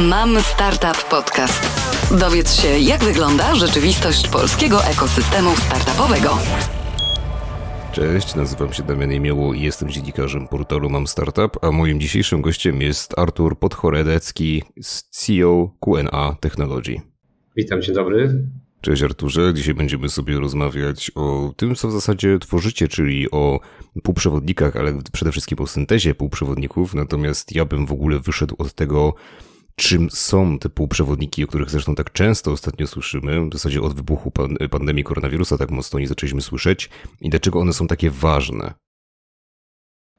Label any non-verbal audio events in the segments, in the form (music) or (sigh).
Mam Startup Podcast. Dowiedz się, jak wygląda rzeczywistość polskiego ekosystemu startupowego. Cześć, nazywam się Damian Jemioło i jestem dziennikarzem portalu Mam Startup, a moim dzisiejszym gościem jest Artur Podchoredecki, CEO QNA Technology. Witam, dzień dobry. Cześć Arturze, dzisiaj będziemy sobie rozmawiać o tym, co w zasadzie tworzycie, czyli o półprzewodnikach, ale przede wszystkim o syntezie półprzewodników, natomiast ja bym w ogóle wyszedł od tego, czym są te półprzewodniki, o których zresztą tak często ostatnio słyszymy, w zasadzie od wybuchu pandemii koronawirusa tak mocno nie zaczęliśmy słyszeć i dlaczego one są takie ważne.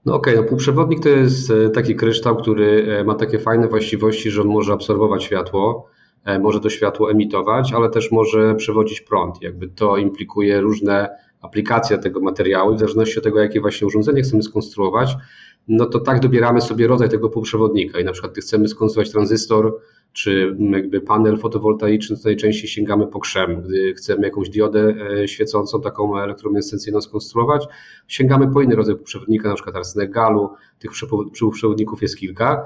No okej, okay, no półprzewodnik to jest e, taki kryształ, który e, ma takie fajne właściwości, że może absorbować światło, e, może to światło emitować, ale też może przewodzić prąd. Jakby to implikuje różne aplikacje tego materiału w zależności od tego, jakie właśnie urządzenie chcemy skonstruować, no to tak dobieramy sobie rodzaj tego półprzewodnika i na przykład chcemy skonstruować tranzystor czy jakby panel fotowoltaiczny, to najczęściej sięgamy po krzem. Gdy chcemy jakąś diodę e, świecącą, taką elektroluminescencyjną skonstruować, sięgamy po inny rodzaj półprzewodnika, na przykład arsenek galu, tych półprzewodników jest kilka.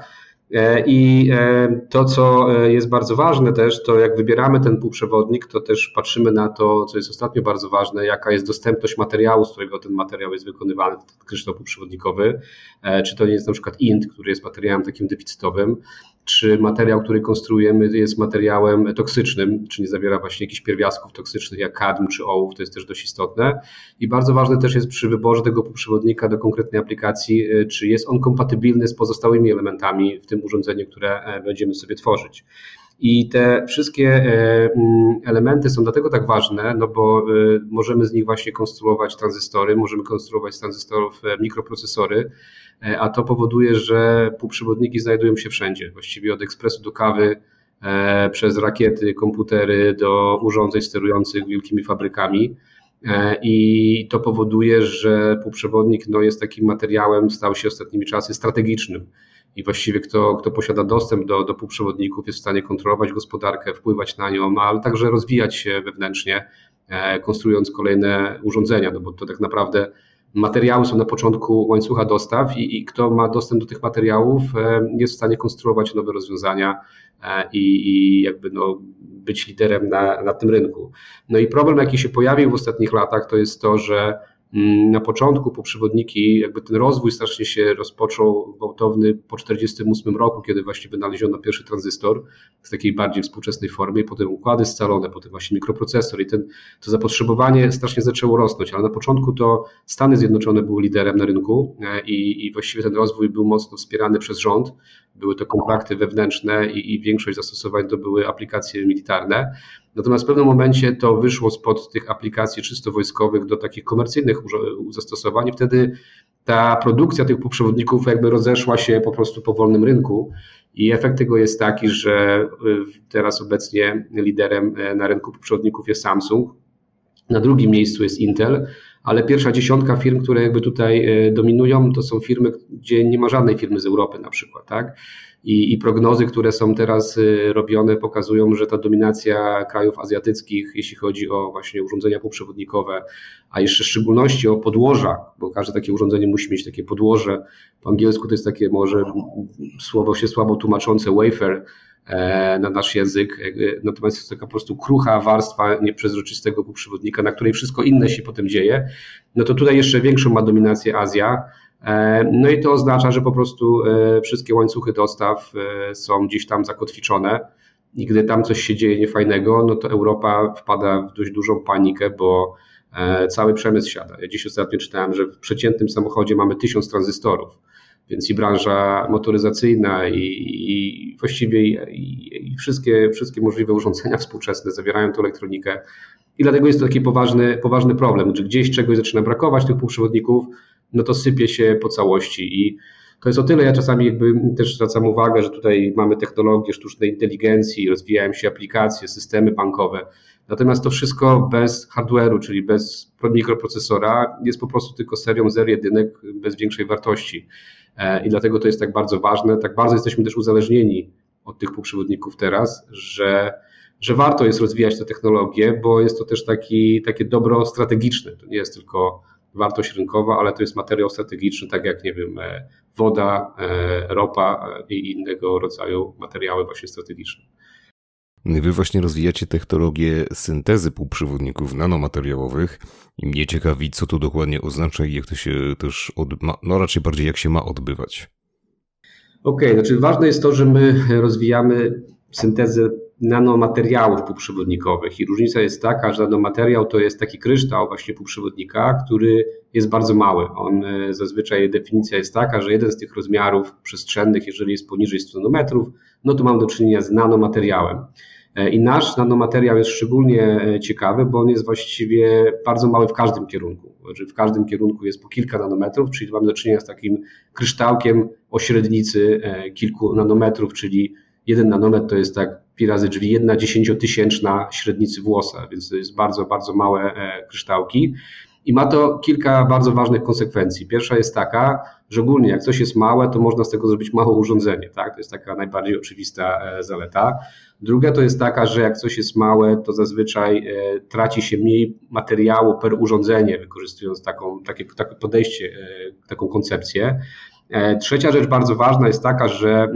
E, I e, to, co e, jest bardzo ważne też, to jak wybieramy ten półprzewodnik, to też patrzymy na to, co jest ostatnio bardzo ważne, jaka jest dostępność materiału, z którego ten materiał jest wykonywany, ten kryształ półprzewodnikowy. Czy to jest na przykład INT, który jest materiałem takim deficytowym, czy materiał, który konstruujemy jest materiałem toksycznym, czy nie zawiera właśnie jakichś pierwiastków toksycznych jak kadm czy ołów, to jest też dość istotne. I bardzo ważne też jest przy wyborze tego półprzewodnika do konkretnej aplikacji, czy jest on kompatybilny z pozostałymi elementami w tym urządzenie, które e, będziemy sobie tworzyć. I te wszystkie e, mm, elementy są dlatego tak ważne, no bo e, możemy z nich właśnie konstruować tranzystory, możemy konstruować z tranzystorów mikroprocesory, a to powoduje, że półprzewodniki znajdują się wszędzie, właściwie od ekspresu do kawy, przez rakiety, komputery do urządzeń sterujących wielkimi fabrykami. I to powoduje, że półprzewodnik no, jest takim materiałem, stał się ostatnimi czasy strategicznym i właściwie kto, kto posiada dostęp do, do półprzewodników jest w stanie kontrolować gospodarkę, wpływać na nią, ale także rozwijać się wewnętrznie, e, konstruując kolejne urządzenia, no bo to tak naprawdę materiały są na początku łańcucha dostaw i, i kto ma dostęp do tych materiałów e, jest w stanie konstruować nowe rozwiązania e, i, i jakby no, być liderem na, na tym rynku. No i problem, jaki się pojawił w ostatnich latach, to jest to, że na początku poprzewodniki, jakby ten rozwój strasznie się rozpoczął gwałtowny po 1948 roku, kiedy właśnie wynaleziono pierwszy tranzystor w takiej bardziej współczesnej formie, potem układy scalone, potem właśnie mikroprocesor i ten, to zapotrzebowanie strasznie zaczęło rosnąć, ale na początku to Stany Zjednoczone były liderem na rynku e, i, i właściwie ten rozwój był mocno wspierany przez rząd. Były to kontrakty wewnętrzne i, i większość zastosowań to były aplikacje militarne. Natomiast w pewnym momencie to wyszło spod tych aplikacji czysto wojskowych do takich komercyjnych zastosowań. I wtedy ta produkcja tych poprzewodników jakby rozeszła się po prostu po wolnym rynku. I efekt tego jest taki, że y, teraz obecnie liderem e, na rynku poprzewodników jest Samsung, na drugim miejscu jest Intel, ale pierwsza dziesiątka firm, które jakby tutaj e, dominują, to są firmy, gdzie nie ma żadnej firmy z Europy na przykład, tak? I, I, prognozy, które są teraz e, robione, pokazują, że ta dominacja krajów azjatyckich, jeśli chodzi o właśnie urządzenia półprzewodnikowe, a jeszcze w szczególności o podłoża, bo każde takie urządzenie musi mieć takie podłoże. Po angielsku to jest takie może słowo się słabo tłumaczące wafer, na nasz język. Natomiast jest taka po prostu krucha warstwa nieprzezroczystego półprzewodnika, na której wszystko inne się potem dzieje. No to tutaj jeszcze większą ma dominację Azja. E, no i to oznacza, że po prostu e, wszystkie łańcuchy dostaw są gdzieś tam zakotwiczone i gdy tam coś się dzieje niefajnego, no to Europa wpada w dość dużą panikę, bo cały przemysł siada. Ja dziś ostatnio czytałem, że w przeciętnym samochodzie mamy tysiąc tranzystorów więc i branża motoryzacyjna i, i właściwie i, i, wszystkie, wszystkie możliwe urządzenia współczesne zawierają tę elektronikę. I dlatego jest to taki poważny, poważny problem, że gdzieś czegoś zaczyna brakować tych półprzewodników, no to sypie się po całości i to jest o tyle, ja czasami jakby też zwracam uwagę, że tutaj mamy technologię sztucznej inteligencji, rozwijają się aplikacje, systemy bankowe, natomiast to wszystko bez hardware'u, czyli bez mikroprocesora jest po prostu tylko serią zer jedynek bez większej wartości. E, I dlatego to jest tak bardzo ważne. Tak bardzo jesteśmy też uzależnieni od tych półprzewodników teraz, że, że warto jest rozwijać te technologie, bo jest to też taki, takie dobro strategiczne. To nie jest tylko wartość rynkowa, ale to jest materiał strategiczny, tak jak, nie wiem, e, woda, ropa i innego rodzaju materiały właśnie strategiczne. Wy właśnie rozwijacie technologię syntezy półprzewodników nanomateriałowych i mnie ciekawi, co to dokładnie oznacza i jak to się też, odma- no raczej bardziej jak się ma odbywać. Okej, okay, znaczy ważne jest to, że my rozwijamy syntezę nanomateriałów półprzewodnikowych i różnica jest taka, że nanomateriał to jest taki kryształ właśnie półprzewodnika, który jest bardzo mały. On e, zazwyczaj definicja jest taka, że jeden z tych rozmiarów przestrzennych, jeżeli jest poniżej 100 nanometrów, no to mamy do czynienia z nanomateriałem. E, I nasz nanomateriał jest szczególnie e, ciekawy, bo on jest właściwie bardzo mały w każdym kierunku. Znaczy w każdym kierunku jest po kilka nanometrów, czyli mamy do czynienia z takim kryształkiem o średnicy kilku nanometrów, czyli jeden nanometr to jest tak pi razy drzwi, jedna dziesięciotysięczna średnicy włosa, więc to jest bardzo, bardzo małe kryształki. I ma to kilka bardzo ważnych konsekwencji. Pierwsza jest taka, że ogólnie jak coś jest małe, to można z tego zrobić małe urządzenie. Tak? To jest taka najbardziej oczywista e, zaleta. Druga to jest taka, że jak coś jest małe, to zazwyczaj e, traci się mniej materiału per urządzenie, wykorzystując taką, takie, takie podejście, e, taką koncepcję. Trzecia rzecz bardzo ważna jest taka, że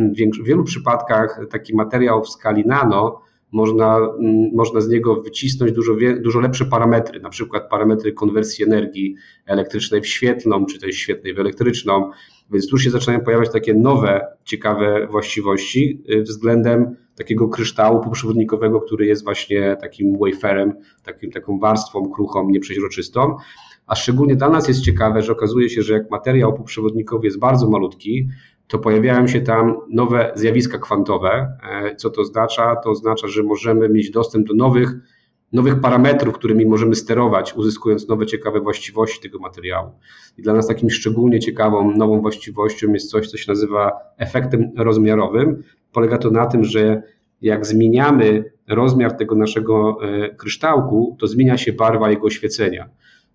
w wielu przypadkach taki materiał w skali nano można, mm, można z niego wycisnąć dużo, dużo lepsze parametry, na przykład parametry konwersji energii elektrycznej w świetlną, czy też świetnej w elektryczną, więc tu się zaczynają pojawiać takie nowe, ciekawe właściwości y, względem takiego kryształu półprzewodnikowego, który jest właśnie takim waferem, takim, taką warstwą kruchą, nieprzeźroczystą. A szczególnie dla nas jest ciekawe, że okazuje się, że jak materiał półprzewodnikowy jest bardzo malutki, to pojawiają się tam nowe zjawiska kwantowe. E, co to oznacza? To oznacza, że możemy mieć dostęp do nowych, nowych parametrów, którymi możemy sterować, uzyskując nowe ciekawe właściwości tego materiału. I dla nas takim szczególnie ciekawą, nową właściwością jest coś, co się nazywa efektem rozmiarowym. Polega to na tym, że jak zmieniamy rozmiar tego naszego e, kryształku, to zmienia się barwa jego oświecenia.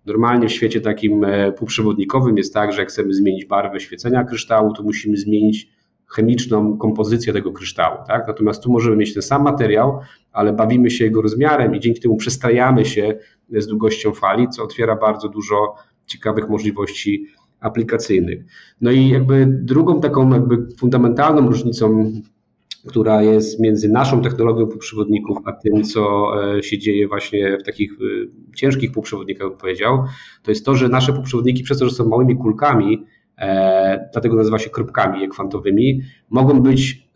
Normalnie w świecie takim e, półprzewodnikowym jest tak, że jak chcemy zmienić barwę świecenia kryształu, to musimy zmienić chemiczną kompozycję tego kryształu. Tak? Natomiast tu możemy mieć ten sam materiał, ale bawimy się jego rozmiarem i dzięki temu przestajamy się z długością fali, co otwiera bardzo dużo ciekawych możliwości aplikacyjnych. No i jakby drugą taką jakby fundamentalną różnicą która jest między naszą technologią półprzewodników, a tym, co e, się dzieje właśnie w takich e, ciężkich półprzewodnikach, bym powiedział, to jest to, że nasze półprzewodniki, przez to, że są małymi kulkami, e, dlatego nazywa się kropkami kwantowymi, mogą być,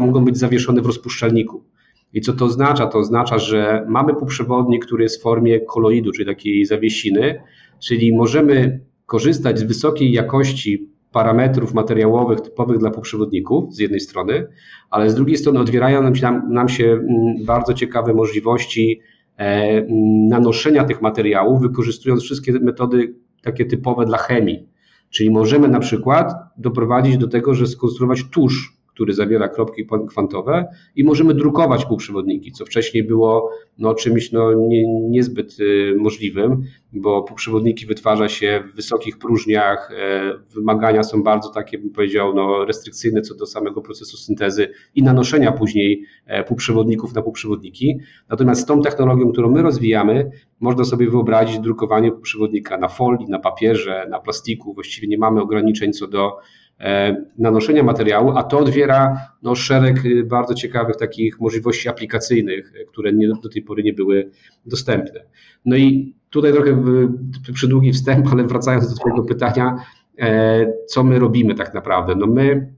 mogą być zawieszone w rozpuszczalniku. I co to oznacza? To oznacza, że mamy półprzewodnik, który jest w formie koloidu, czyli takiej zawiesiny, czyli możemy korzystać z wysokiej jakości parametrów materiałowych typowych dla półprzewodników z jednej strony, ale z drugiej strony otwierają nam się, nam się mm, bardzo ciekawe możliwości e, mm, nanoszenia tych materiałów, wykorzystując wszystkie metody takie typowe dla chemii. Czyli możemy na przykład doprowadzić do tego, że skonstruować tusz który zawiera kropki kwantowe i możemy drukować półprzewodniki, co wcześniej było no, czymś no, nie, niezbyt y, możliwym, bo półprzewodniki wytwarza się w wysokich próżniach, e, wymagania są bardzo takie, bym powiedział, no, restrykcyjne co do samego procesu syntezy i nanoszenia później e, półprzewodników na półprzewodniki. Natomiast z tą technologią, którą my rozwijamy, można sobie wyobrazić drukowanie półprzewodnika na folii, na papierze, na plastiku. Właściwie nie mamy ograniczeń co do nanoszenia materiału, a to otwiera no, szereg y, bardzo ciekawych takich możliwości aplikacyjnych, y, które nie, do tej pory nie były dostępne. No i tutaj trochę przydługi wstęp, ale wracając do Twojego pytania, e, co my robimy tak naprawdę? No my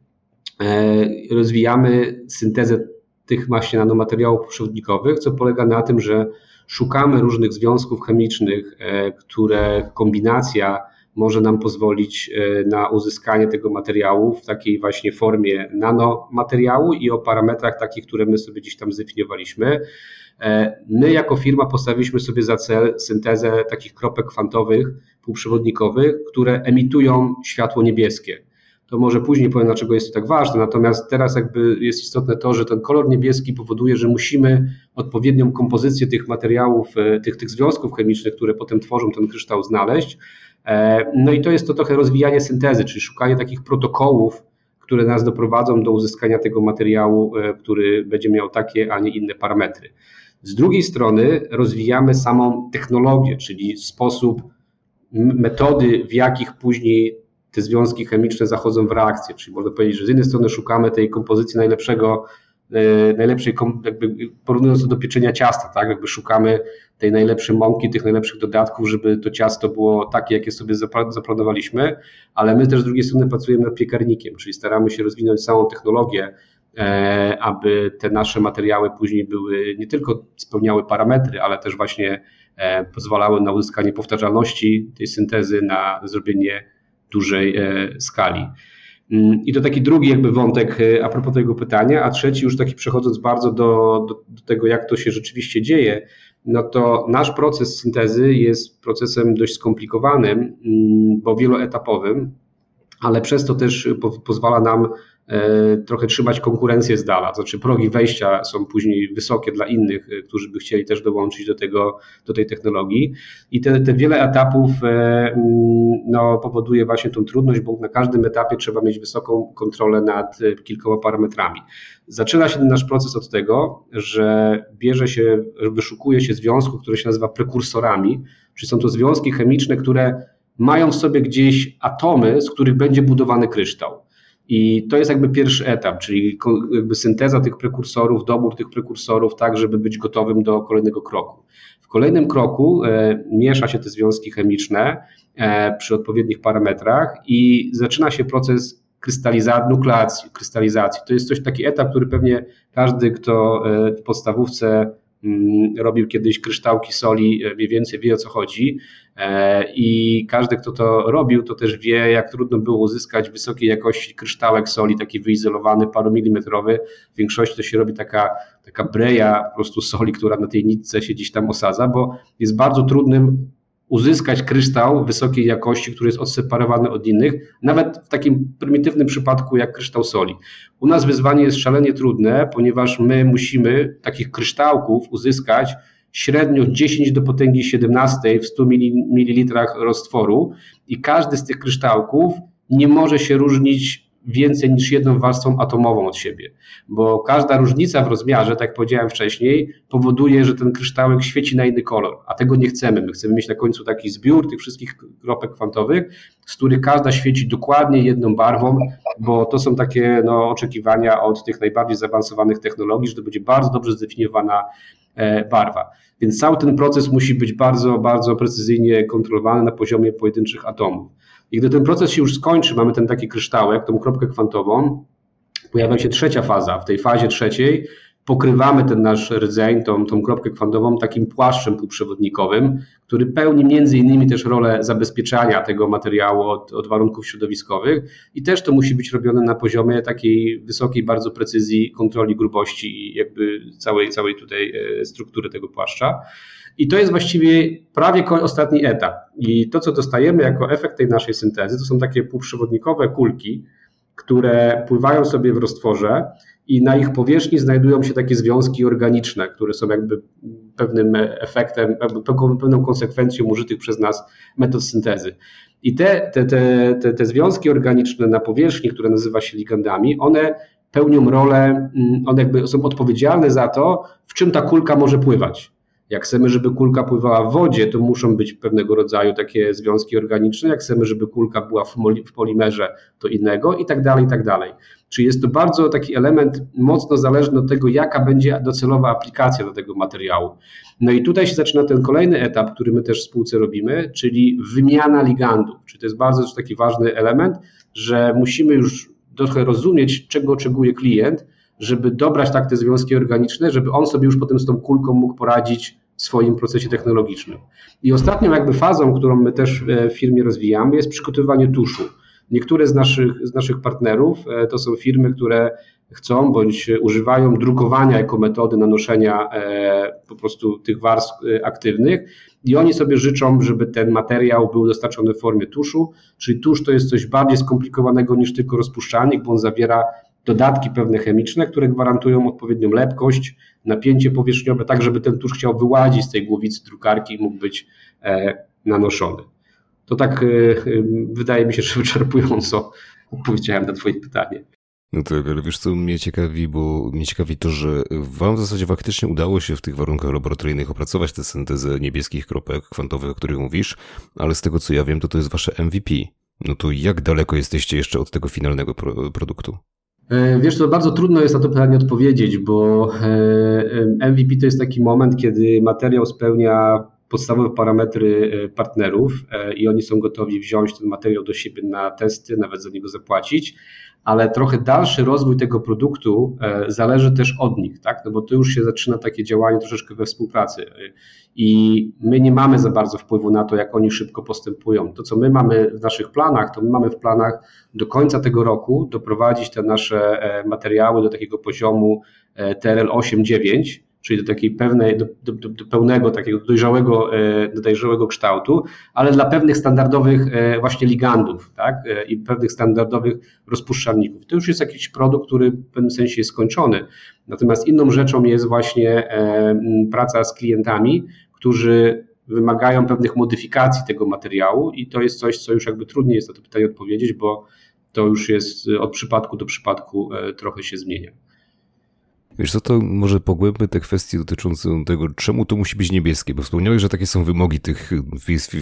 e, rozwijamy syntezę tych właśnie nanomateriałów przewodnikowych, co polega na tym, że szukamy różnych związków chemicznych, które kombinacja może nam pozwolić e, na uzyskanie tego materiału w takiej właśnie formie nanomateriału i o parametrach takich, które my sobie gdzieś tam zdefiniowaliśmy. E, my jako firma postawiliśmy sobie za cel syntezę takich kropek kwantowych, półprzewodnikowych, które emitują światło niebieskie. To może później powiem, dlaczego jest to tak ważne. Natomiast teraz jakby jest istotne to, że ten kolor niebieski powoduje, że musimy odpowiednią kompozycję tych materiałów, e, tych, tych związków chemicznych, które potem tworzą ten kryształ, znaleźć. E, no i to jest to trochę rozwijanie syntezy, czyli szukanie takich protokołów, które nas doprowadzą do uzyskania tego materiału, e, który będzie miał takie, a nie inne parametry. Z drugiej strony rozwijamy samą technologię, czyli sposób, metody, w jakich później te związki chemiczne zachodzą w reakcję, czyli można powiedzieć, że z jednej strony szukamy tej kompozycji najlepszego, najlepszej, jakby porównując to do pieczenia ciasta, tak, jakby szukamy tej najlepszej mąki, tych najlepszych dodatków, żeby to ciasto było takie, jakie sobie zaplanowaliśmy, ale my też z drugiej strony pracujemy nad piekarnikiem, czyli staramy się rozwinąć całą technologię, e, aby te nasze materiały później były nie tylko spełniały parametry, ale też właśnie e, pozwalały na uzyskanie powtarzalności tej syntezy, na zrobienie dużej e, skali. Mm, I to taki drugi jakby wątek a propos tego pytania, a trzeci już taki przechodząc bardzo do, do, do tego, jak to się rzeczywiście dzieje, no to nasz proces syntezy jest procesem dość skomplikowanym, mm, bo wieloetapowym, ale przez to też pozwala nam trochę trzymać konkurencję z dala. Znaczy progi wejścia są później wysokie dla innych, e, którzy by chcieli też dołączyć do, tego, do tej technologii. I te, te wiele etapów e, mm, no, powoduje właśnie tą trudność, bo na każdym etapie trzeba mieć wysoką kontrolę nad kilkoma parametrami. Zaczyna się nasz proces od tego, że bierze się, wyszukuje się związków, które się nazywa prekursorami, czyli są to związki chemiczne, które mają w sobie gdzieś atomy, z których będzie budowany kryształ. I to jest jakby pierwszy etap, czyli jakby synteza tych prekursorów, dobór tych prekursorów, tak, żeby być gotowym do kolejnego kroku. W kolejnym kroku e, miesza się te związki chemiczne e, przy odpowiednich parametrach i zaczyna się proces krystalizacji, nukleacji, krystalizacji. To jest coś taki etap, który pewnie każdy, kto e, w podstawówce robił kiedyś kryształki soli, e, mniej więcej wie o co chodzi. E, I każdy, kto to robił, to też wie, jak trudno było uzyskać wysokiej jakości kryształek soli, taki wyizolowany, paromilimetrowy. W większości to się robi taka, taka breja po prostu soli, która na tej nitce się gdzieś tam osadza, bo jest bardzo trudnym uzyskać kryształ wysokiej jakości, który jest odseparowany od innych, nawet w takim prymitywnym przypadku jak kryształ soli. U nas wyzwanie jest szalenie trudne, ponieważ my musimy takich kryształków uzyskać średnio 10 do potęgi 17 w 100 ml roztworu i każdy z tych kryształków nie może się różnić więcej niż jedną warstwą atomową od siebie, bo każda różnica w rozmiarze, tak jak powiedziałem wcześniej, powoduje, że ten kryształek świeci na inny kolor, a tego nie chcemy. My chcemy mieć na końcu taki zbiór tych wszystkich kropek kwantowych, z których każda świeci dokładnie jedną barwą, bo to są takie no, oczekiwania od tych najbardziej zaawansowanych technologii, że to będzie bardzo dobrze zdefiniowana e, barwa. Więc cały ten proces musi być bardzo, bardzo precyzyjnie kontrolowany na poziomie pojedynczych atomów. I gdy ten proces się już skończy, mamy ten taki kryształek, tą kropkę kwantową, pojawia się trzecia faza. W tej fazie trzeciej pokrywamy ten nasz rdzeń, tą, tą kropkę kwantową takim płaszczem półprzewodnikowym, który pełni między innymi też rolę zabezpieczania tego materiału od, od warunków środowiskowych i też to musi być robione na poziomie takiej wysokiej bardzo precyzji kontroli grubości i jakby całej, całej tutaj e, struktury tego płaszcza. I to jest właściwie prawie ostatni etap. I to, co dostajemy jako efekt tej naszej syntezy, to są takie półprzewodnikowe kulki, które pływają sobie w roztworze i na ich powierzchni znajdują się takie związki organiczne, które są jakby pewnym efektem, pewną konsekwencją użytych przez nas metod syntezy. I te, te, te, te, związki organiczne na powierzchni, które nazywa się ligandami, one pełnią rolę, mm, one jakby są odpowiedzialne za to, w czym ta kulka może pływać. Jak chcemy, żeby kulka pływała w wodzie, to muszą być pewnego rodzaju takie związki organiczne. Jak chcemy, żeby kulka była w polimerze, to innego i tak dalej, i tak dalej. Czyli jest to bardzo taki element mocno zależny od tego, jaka będzie docelowa aplikacja do tego materiału. No i tutaj się zaczyna ten kolejny etap, który my też w spółce robimy, czyli wymiana ligandów. Czyli to jest bardzo taki ważny element, że musimy już trochę rozumieć, czego oczekuje klient, żeby dobrać tak te związki organiczne, żeby on sobie już potem z tą kulką mógł poradzić w swoim procesie technologicznym. I ostatnią jakby fazą, którą my też e, w firmie rozwijamy, jest przygotowywanie tuszu. Niektóre z naszych, z naszych partnerów e, to są firmy, które chcą bądź używają drukowania jako metody nanoszenia e, po prostu tych warstw aktywnych i oni sobie życzą, żeby ten materiał był dostarczony w formie tuszu, czyli tusz to jest coś bardziej skomplikowanego niż tylko rozpuszczalnik, bo on zawiera dodatki pewne chemiczne, które gwarantują odpowiednią lepkość, napięcie powierzchniowe, tak żeby ten tusz chciał wyłazić z tej głowicy drukarki i mógł być e, nanoszony. To tak e, wydaje mi się, że wyczerpująco odpowiedziałem na Twoje pytanie. No tak, ale wiesz co mnie ciekawi, bo mnie ciekawi to, że wam w zasadzie faktycznie udało się w tych warunkach laboratoryjnych opracować tę syntezę niebieskich kropek kwantowych, o których mówisz, ale z tego co ja wiem, to to jest wasze MVP. No to jak daleko jesteście jeszcze od tego finalnego pro produktu? E, wiesz, to bardzo trudno jest na to pytanie odpowiedzieć, bo e, MVP to jest taki moment, kiedy materiał spełnia podstawowe parametry partnerów i oni są gotowi wziąć ten materiał do siebie na testy, nawet za niego zapłacić, ale trochę dalszy rozwój tego produktu zależy też od nich, tak? No bo tu już się zaczyna takie działanie troszeczkę we współpracy i my nie mamy za bardzo wpływu na to, jak oni szybko postępują. To, co my mamy w naszych planach, to my mamy w planach do końca tego roku doprowadzić te nasze e, materiały do takiego poziomu e, TRL 8.9, czyli do takiej pewnej, do, do, do, pełnego, takiego dojrzałego, e, do dojrzałego kształtu, ale dla pewnych standardowych właśnie ligandów, tak, i pewnych standardowych rozpuszczalników. To już jest jakiś produkt, który w pewnym sensie jest skończony. Natomiast inną rzeczą jest właśnie praca z klientami, którzy wymagają pewnych modyfikacji tego materiału i to jest coś, co już jakby trudniej jest na to pytanie odpowiedzieć, bo to już jest od przypadku do przypadku e, trochę się zmienia. Wiesz co, to może pogłębmy te kwestie dotyczące tego, czemu to musi być niebieskie, bo wspomniałeś, że takie są wymogi tych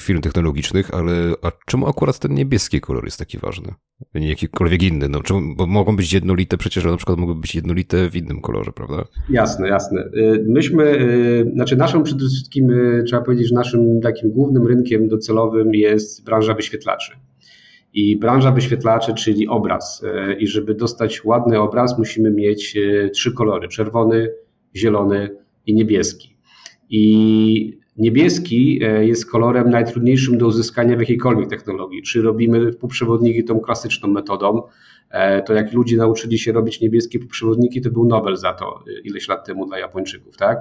firm technologicznych, ale a czemu akurat ten niebieski kolor jest taki ważny? Nie jakikolwiek inny, no, czemu, bo mogą być jednolite, przecież na przykład mogą być jednolite w innym kolorze, prawda? Jasne, jasne. Y, myśmy, y, znaczy naszą przede wszystkim, y, trzeba powiedzieć, że naszym takim głównym rynkiem docelowym jest branża wyświetlaczy i branża wyświetlaczy, czyli obraz. E, I żeby dostać ładny obraz, musimy mieć e, trzy kolory: czerwony, zielony i niebieski. I niebieski e, jest kolorem najtrudniejszym do uzyskania w jakiejkolwiek technologii. Czy robimy półprzewodniki tą klasyczną metodą, to jak ludzie nauczyli się robić niebieskie półprzewodniki, to był Nobel za to ileś lat temu dla Japończyków, tak?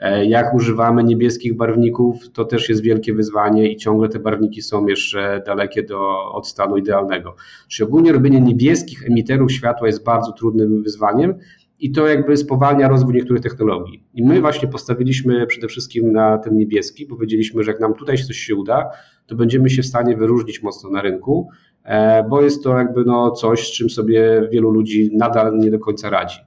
E, jak używamy niebieskich barwników, to też jest wielkie wyzwanie i ciągle te barwniki są jeszcze dalekie do, od stanu idealnego. Czyli ogólnie robienie niebieskich emiterów światła jest bardzo trudnym wyzwaniem i to jakby spowalnia rozwój niektórych technologii. I my właśnie postawiliśmy przede wszystkim na ten niebieski, powiedzieliśmy, że jak nam tutaj coś się uda, to będziemy się w stanie wyróżnić mocno na rynku, e, bo jest to jakby no coś, z czym sobie wielu ludzi nadal nie do końca radzi.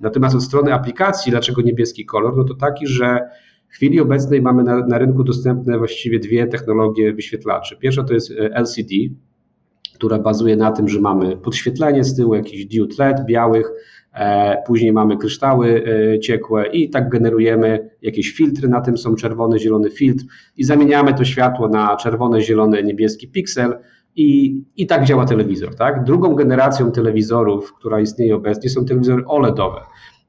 Natomiast od strony aplikacji, dlaczego niebieski kolor? No to taki, że w chwili obecnej mamy na, na rynku dostępne właściwie dwie technologie wyświetlaczy. Pierwsza to jest e, LCD, która bazuje na tym, że mamy podświetlenie z tyłu, jakiś diod LED białych, później mamy kryształy e, ciekłe i tak generujemy jakieś filtry, na tym są czerwony, zielony filtr i zamieniamy to światło na czerwone, zielone, niebieski piksel i, I tak działa telewizor. Tak? Drugą generacją telewizorów, która istnieje obecnie, są telewizory OLEDowe.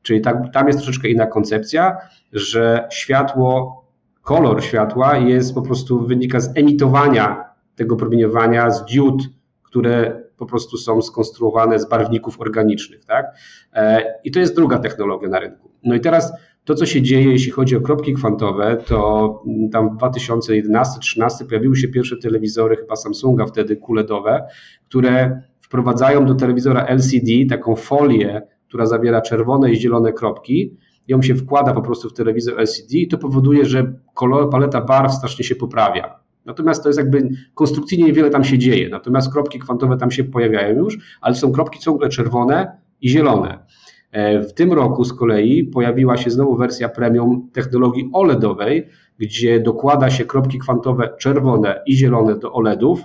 Czyli tak, tam jest troszeczkę inna koncepcja, że światło, kolor światła jest po prostu wynika z emitowania tego promieniowania z diod, które po prostu są skonstruowane z barwników organicznych. Tak? E, I to jest druga technologia na rynku. No i teraz to, co się dzieje, jeśli chodzi o kropki kwantowe, to tam w 2011-2013 pojawiły się pierwsze telewizory, chyba Samsunga wtedy, kuledowe, które wprowadzają do telewizora LCD taką folię, która zawiera czerwone i zielone kropki. Ją się wkłada po prostu w telewizor LCD i to powoduje, że kolor, paleta barw strasznie się poprawia. Natomiast to jest jakby konstrukcyjnie niewiele tam się dzieje. Natomiast kropki kwantowe tam się pojawiają już, ale są kropki ciągle czerwone i zielone. E, w tym roku z kolei pojawiła się znowu wersja premium technologii OLEDowej, gdzie dokłada się kropki kwantowe czerwone i zielone do OLEDów,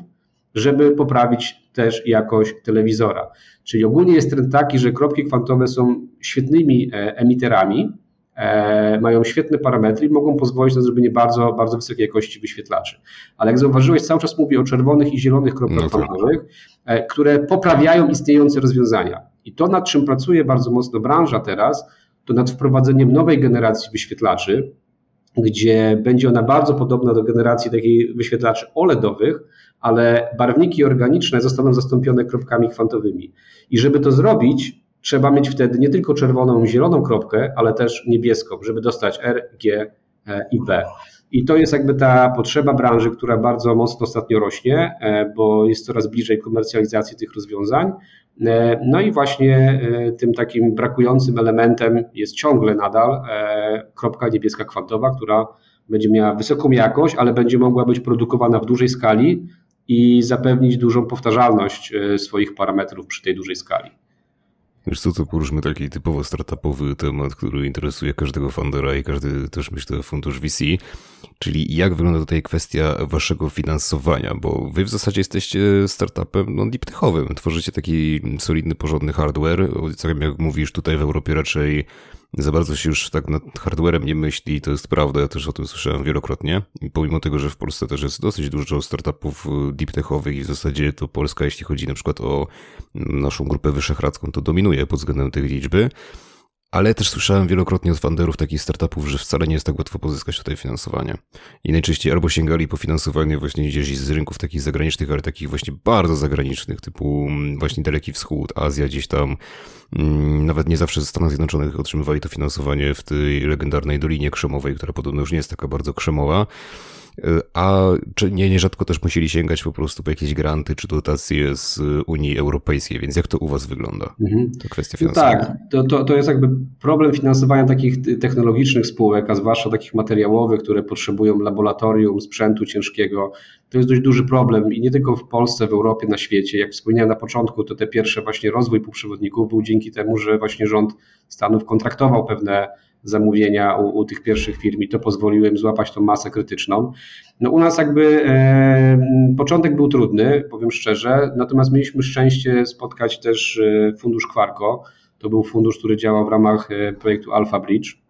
żeby poprawić też jakość telewizora. Czyli ogólnie jest trend taki, że kropki kwantowe są świetnymi e, emiterami, mają świetne parametry i mogą pozwolić na zrobienie bardzo, bardzo wysokiej jakości wyświetlaczy. Ale jak zauważyłeś, cały czas mówię o czerwonych i zielonych kropkach no tak. kwantowych, które poprawiają istniejące rozwiązania. I to, nad czym pracuje bardzo mocno branża teraz, to nad wprowadzeniem nowej generacji wyświetlaczy, gdzie będzie ona bardzo podobna do generacji takiej wyświetlaczy OLEDowych, ale barwniki organiczne zostaną zastąpione kropkami kwantowymi. I żeby to zrobić, trzeba mieć wtedy nie tylko czerwoną i zieloną kropkę, ale też niebieską, żeby dostać R, G e, i B. I to jest jakby ta potrzeba branży, która bardzo mocno ostatnio rośnie, e, bo jest coraz bliżej komercjalizacji tych rozwiązań. E, no i właśnie tym takim brakującym elementem jest ciągle nadal kropka niebieska kwantowa, która będzie miała wysoką jakość, ale będzie mogła być produkowana w dużej skali i zapewnić dużą powtarzalność swoich parametrów przy tej dużej skali. Wiesz co, to poruszmy taki typowo startupowy temat, który interesuje każdego fundera i każdy też myślę fundusz VC, czyli jak wygląda tutaj kwestia waszego finansowania, bo wy w zasadzie jesteście startupem no, deep tworzycie taki solidny, porządny hardware, tak jak mówisz tutaj w Europie raczej za bardzo się już tak nad hardwarem nie myśli, to jest prawda, ja też o tym słyszałem wielokrotnie. I pomimo tego, że w Polsce też jest dosyć dużo startupów e, deep techowych i w zasadzie to Polska, jeśli chodzi na przykład o naszą grupę wyszehradzką, to dominuje pod względem tych liczby. Ale też słyszałem wielokrotnie od funderów takich startupów, że wcale nie jest tak łatwo pozyskać tutaj finansowanie. I najczęściej albo sięgali po finansowanie właśnie gdzieś z rynków takich zagranicznych, ale takich właśnie bardzo zagranicznych, typu mm, właśnie Daleki Wschód, Azja, gdzieś tam. Mm, nawet nie zawsze ze Stanów Zjednoczonych otrzymywali to finansowanie w tej legendarnej Dolinie Krzemowej, która podobno już nie jest taka bardzo krzemowa a czy nie, nierzadko też musieli sięgać po prostu po jakieś granty czy dotacje z Unii Europejskiej, więc jak to u Was wygląda? Mhm. To kwestia finansowania. No tak, to, to, to jest jakby problem finansowania takich technologicznych spółek, a zwłaszcza takich materiałowych, które potrzebują laboratorium, sprzętu ciężkiego. To jest dość duży problem i nie tylko w Polsce, w Europie, na świecie. Jak wspomniałem na początku, to te pierwsze właśnie rozwój półprzewodników był dzięki temu, że właśnie rząd Stanów kontraktował pewne zamówienia u, u, tych pierwszych firm i to pozwoliło im złapać tą masę krytyczną. No u nas jakby e, początek był trudny, powiem szczerze, natomiast mieliśmy szczęście spotkać też e, fundusz Quarko. To był fundusz, który działał w ramach e, projektu Alpha Bridge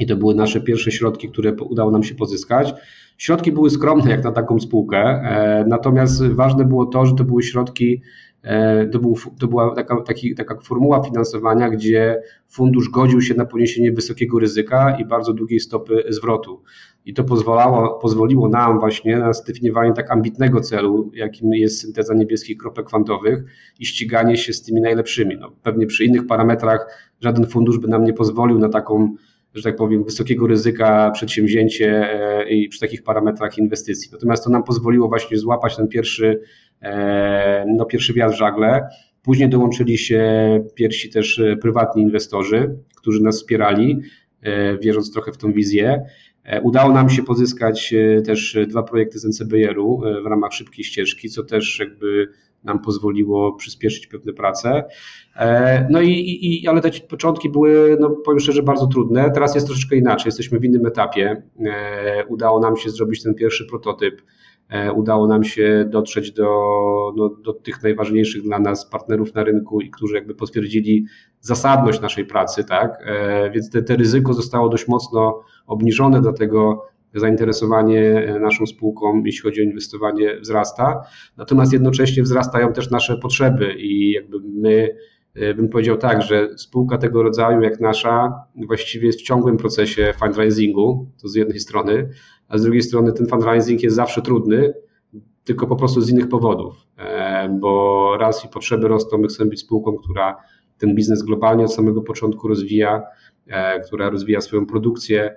i to były nasze pierwsze środki, które udało nam się pozyskać. Środki były skromne jak na taką spółkę, e, natomiast ważne było to, że to były środki E, to, był, to była taka, taki, taka formuła finansowania, gdzie fundusz godził się na poniesienie wysokiego ryzyka i bardzo długiej stopy zwrotu. I to pozwalało, pozwoliło nam właśnie na zdefiniowanie tak ambitnego celu, jakim jest synteza niebieskich kropek kwantowych i ściganie się z tymi najlepszymi. No, pewnie przy innych parametrach żaden fundusz by nam nie pozwolił na taką że tak powiem, wysokiego ryzyka przedsięwzięcie e, i przy takich parametrach inwestycji. Natomiast to nam pozwoliło właśnie złapać ten pierwszy E, no, pierwszy wiatr w żagle. Później dołączyli się pierwsi też e, prywatni inwestorzy, którzy nas wspierali, wierząc trochę w tą wizję. Udało nam się pozyskać też dwa projekty z NCBR-u w ramach szybkiej ścieżki, co też jakby nam pozwoliło przyspieszyć pewne prace. No i, i, ale te początki były, no powiem szczerze, bardzo trudne. Teraz jest troszeczkę inaczej, jesteśmy w innym etapie. Udało nam się zrobić ten pierwszy prototyp E, udało nam się dotrzeć do, no, do tych najważniejszych dla nas partnerów na rynku i którzy jakby potwierdzili zasadność naszej pracy, tak? E, więc te, te ryzyko zostało dość mocno obniżone, dlatego zainteresowanie naszą spółką, jeśli chodzi o inwestowanie, wzrasta. Natomiast jednocześnie wzrastają też nasze potrzeby i jakby my e, bym powiedział tak, że spółka tego rodzaju jak nasza właściwie jest w ciągłym procesie fundraisingu, to z jednej strony, a z drugiej strony ten fundraising jest zawsze trudny, tylko po prostu z innych powodów, e, bo raz i potrzeby rosną, my chcemy być spółką, która ten biznes globalnie od samego początku rozwija, e, która rozwija swoją produkcję,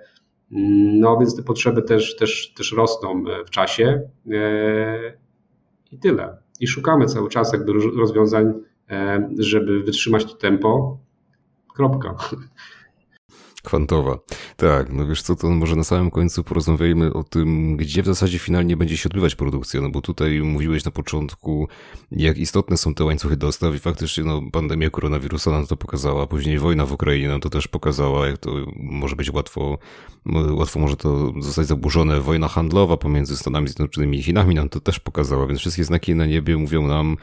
no więc te potrzeby też, też, też rosną e, w czasie i tyle. I szukamy cały czas jakby rozwiązań, żeby wytrzymać to tempo. Kropka. (laughs) Kwantowa. Tak, no wiesz co, to może na samym końcu porozmawiajmy o tym, gdzie w zasadzie finalnie będzie się odbywać produkcja, no bo tutaj mówiłeś na początku, jak istotne są te łańcuchy dostaw i faktycznie no, pandemia koronawirusa nam to pokazała, później wojna w Ukrainie nam to też pokazała, jak to może być łatwo, łatwo może to zostać zaburzone. Wojna handlowa pomiędzy Stanami Zjednoczonymi i Chinami nam to też pokazała, więc wszystkie znaki na niebie mówią nam,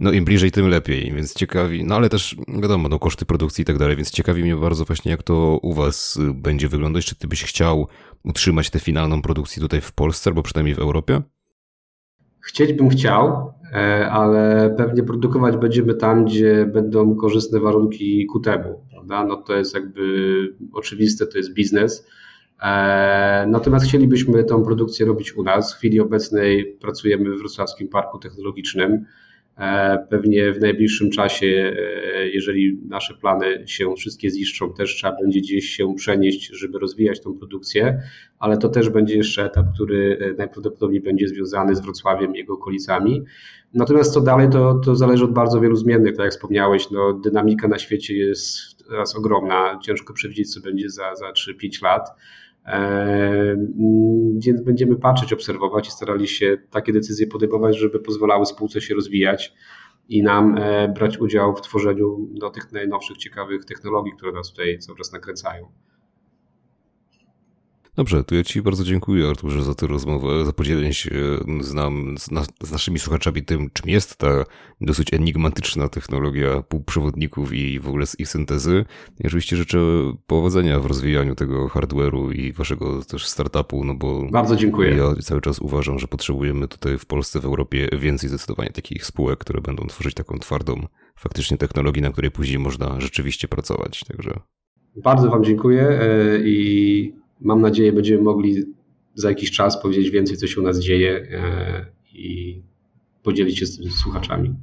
no im bliżej, tym lepiej, więc ciekawi, no ale też wiadomo, no koszty produkcji i tak dalej, więc ciekawi mnie bardzo właśnie jak to u was y, będzie wyglądać, czy ty byś chciał utrzymać tę finalną produkcję tutaj w Polsce albo przynajmniej w Europie? Chcieć bym chciał, e, ale pewnie produkować będziemy tam, gdzie będą korzystne warunki ku temu, prawda? No to jest jakby oczywiste, to jest biznes. E, natomiast chcielibyśmy tą produkcję robić u nas. W chwili obecnej pracujemy w Wrocławskim Parku Technologicznym. E, pewnie w najbliższym czasie, e, jeżeli nasze plany się wszystkie ziszczą, też trzeba będzie gdzieś się przenieść, żeby rozwijać tą produkcję, ale to też będzie jeszcze etap, który e, najprawdopodobniej będzie związany z Wrocławiem i jego okolicami. Natomiast co dalej, to, to zależy od bardzo wielu zmiennych, tak jak wspomniałeś, no, dynamika na świecie jest teraz ogromna, ciężko przewidzieć, co będzie za, za 3-5 lat. Więc będziemy patrzeć, obserwować i starali się takie decyzje podejmować, żeby pozwalały spółce się rozwijać i nam brać udział w tworzeniu no, tych najnowszych, ciekawych technologii, które nas tutaj cały czas nakręcają. Dobrze, to ja Ci bardzo dziękuję, Arturze, za tę rozmowę, za podzielenie się z, nam, z, na, z naszymi słuchaczami tym, czym jest ta dosyć enigmatyczna technologia półprzewodników i w ogóle z ich syntezy. I oczywiście życzę powodzenia w rozwijaniu tego hardware'u i Waszego też startupu, no bo bardzo dziękuję. Ja cały czas uważam, że potrzebujemy tutaj w Polsce, w Europie więcej zdecydowanie takich spółek, które będą tworzyć taką twardą faktycznie technologię, na której później można rzeczywiście pracować. Także. Bardzo Wam dziękuję e, i Mam nadzieję, będziemy mogli za jakiś czas powiedzieć więcej, co się u nas dzieje e, i podzielić się z słuchaczami.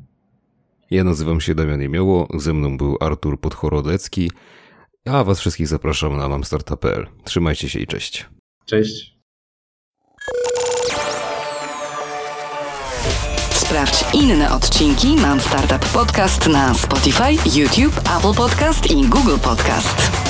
Ja nazywam się Damian Jemioło, ze mną był Artur Podchorodecki, a Was wszystkich zapraszam na mamstarta.pl. Trzymajcie się i cześć. Cześć. Sprawdź inne odcinki Mam Startup Podcast na Spotify, YouTube, Apple Podcast i Google Podcast.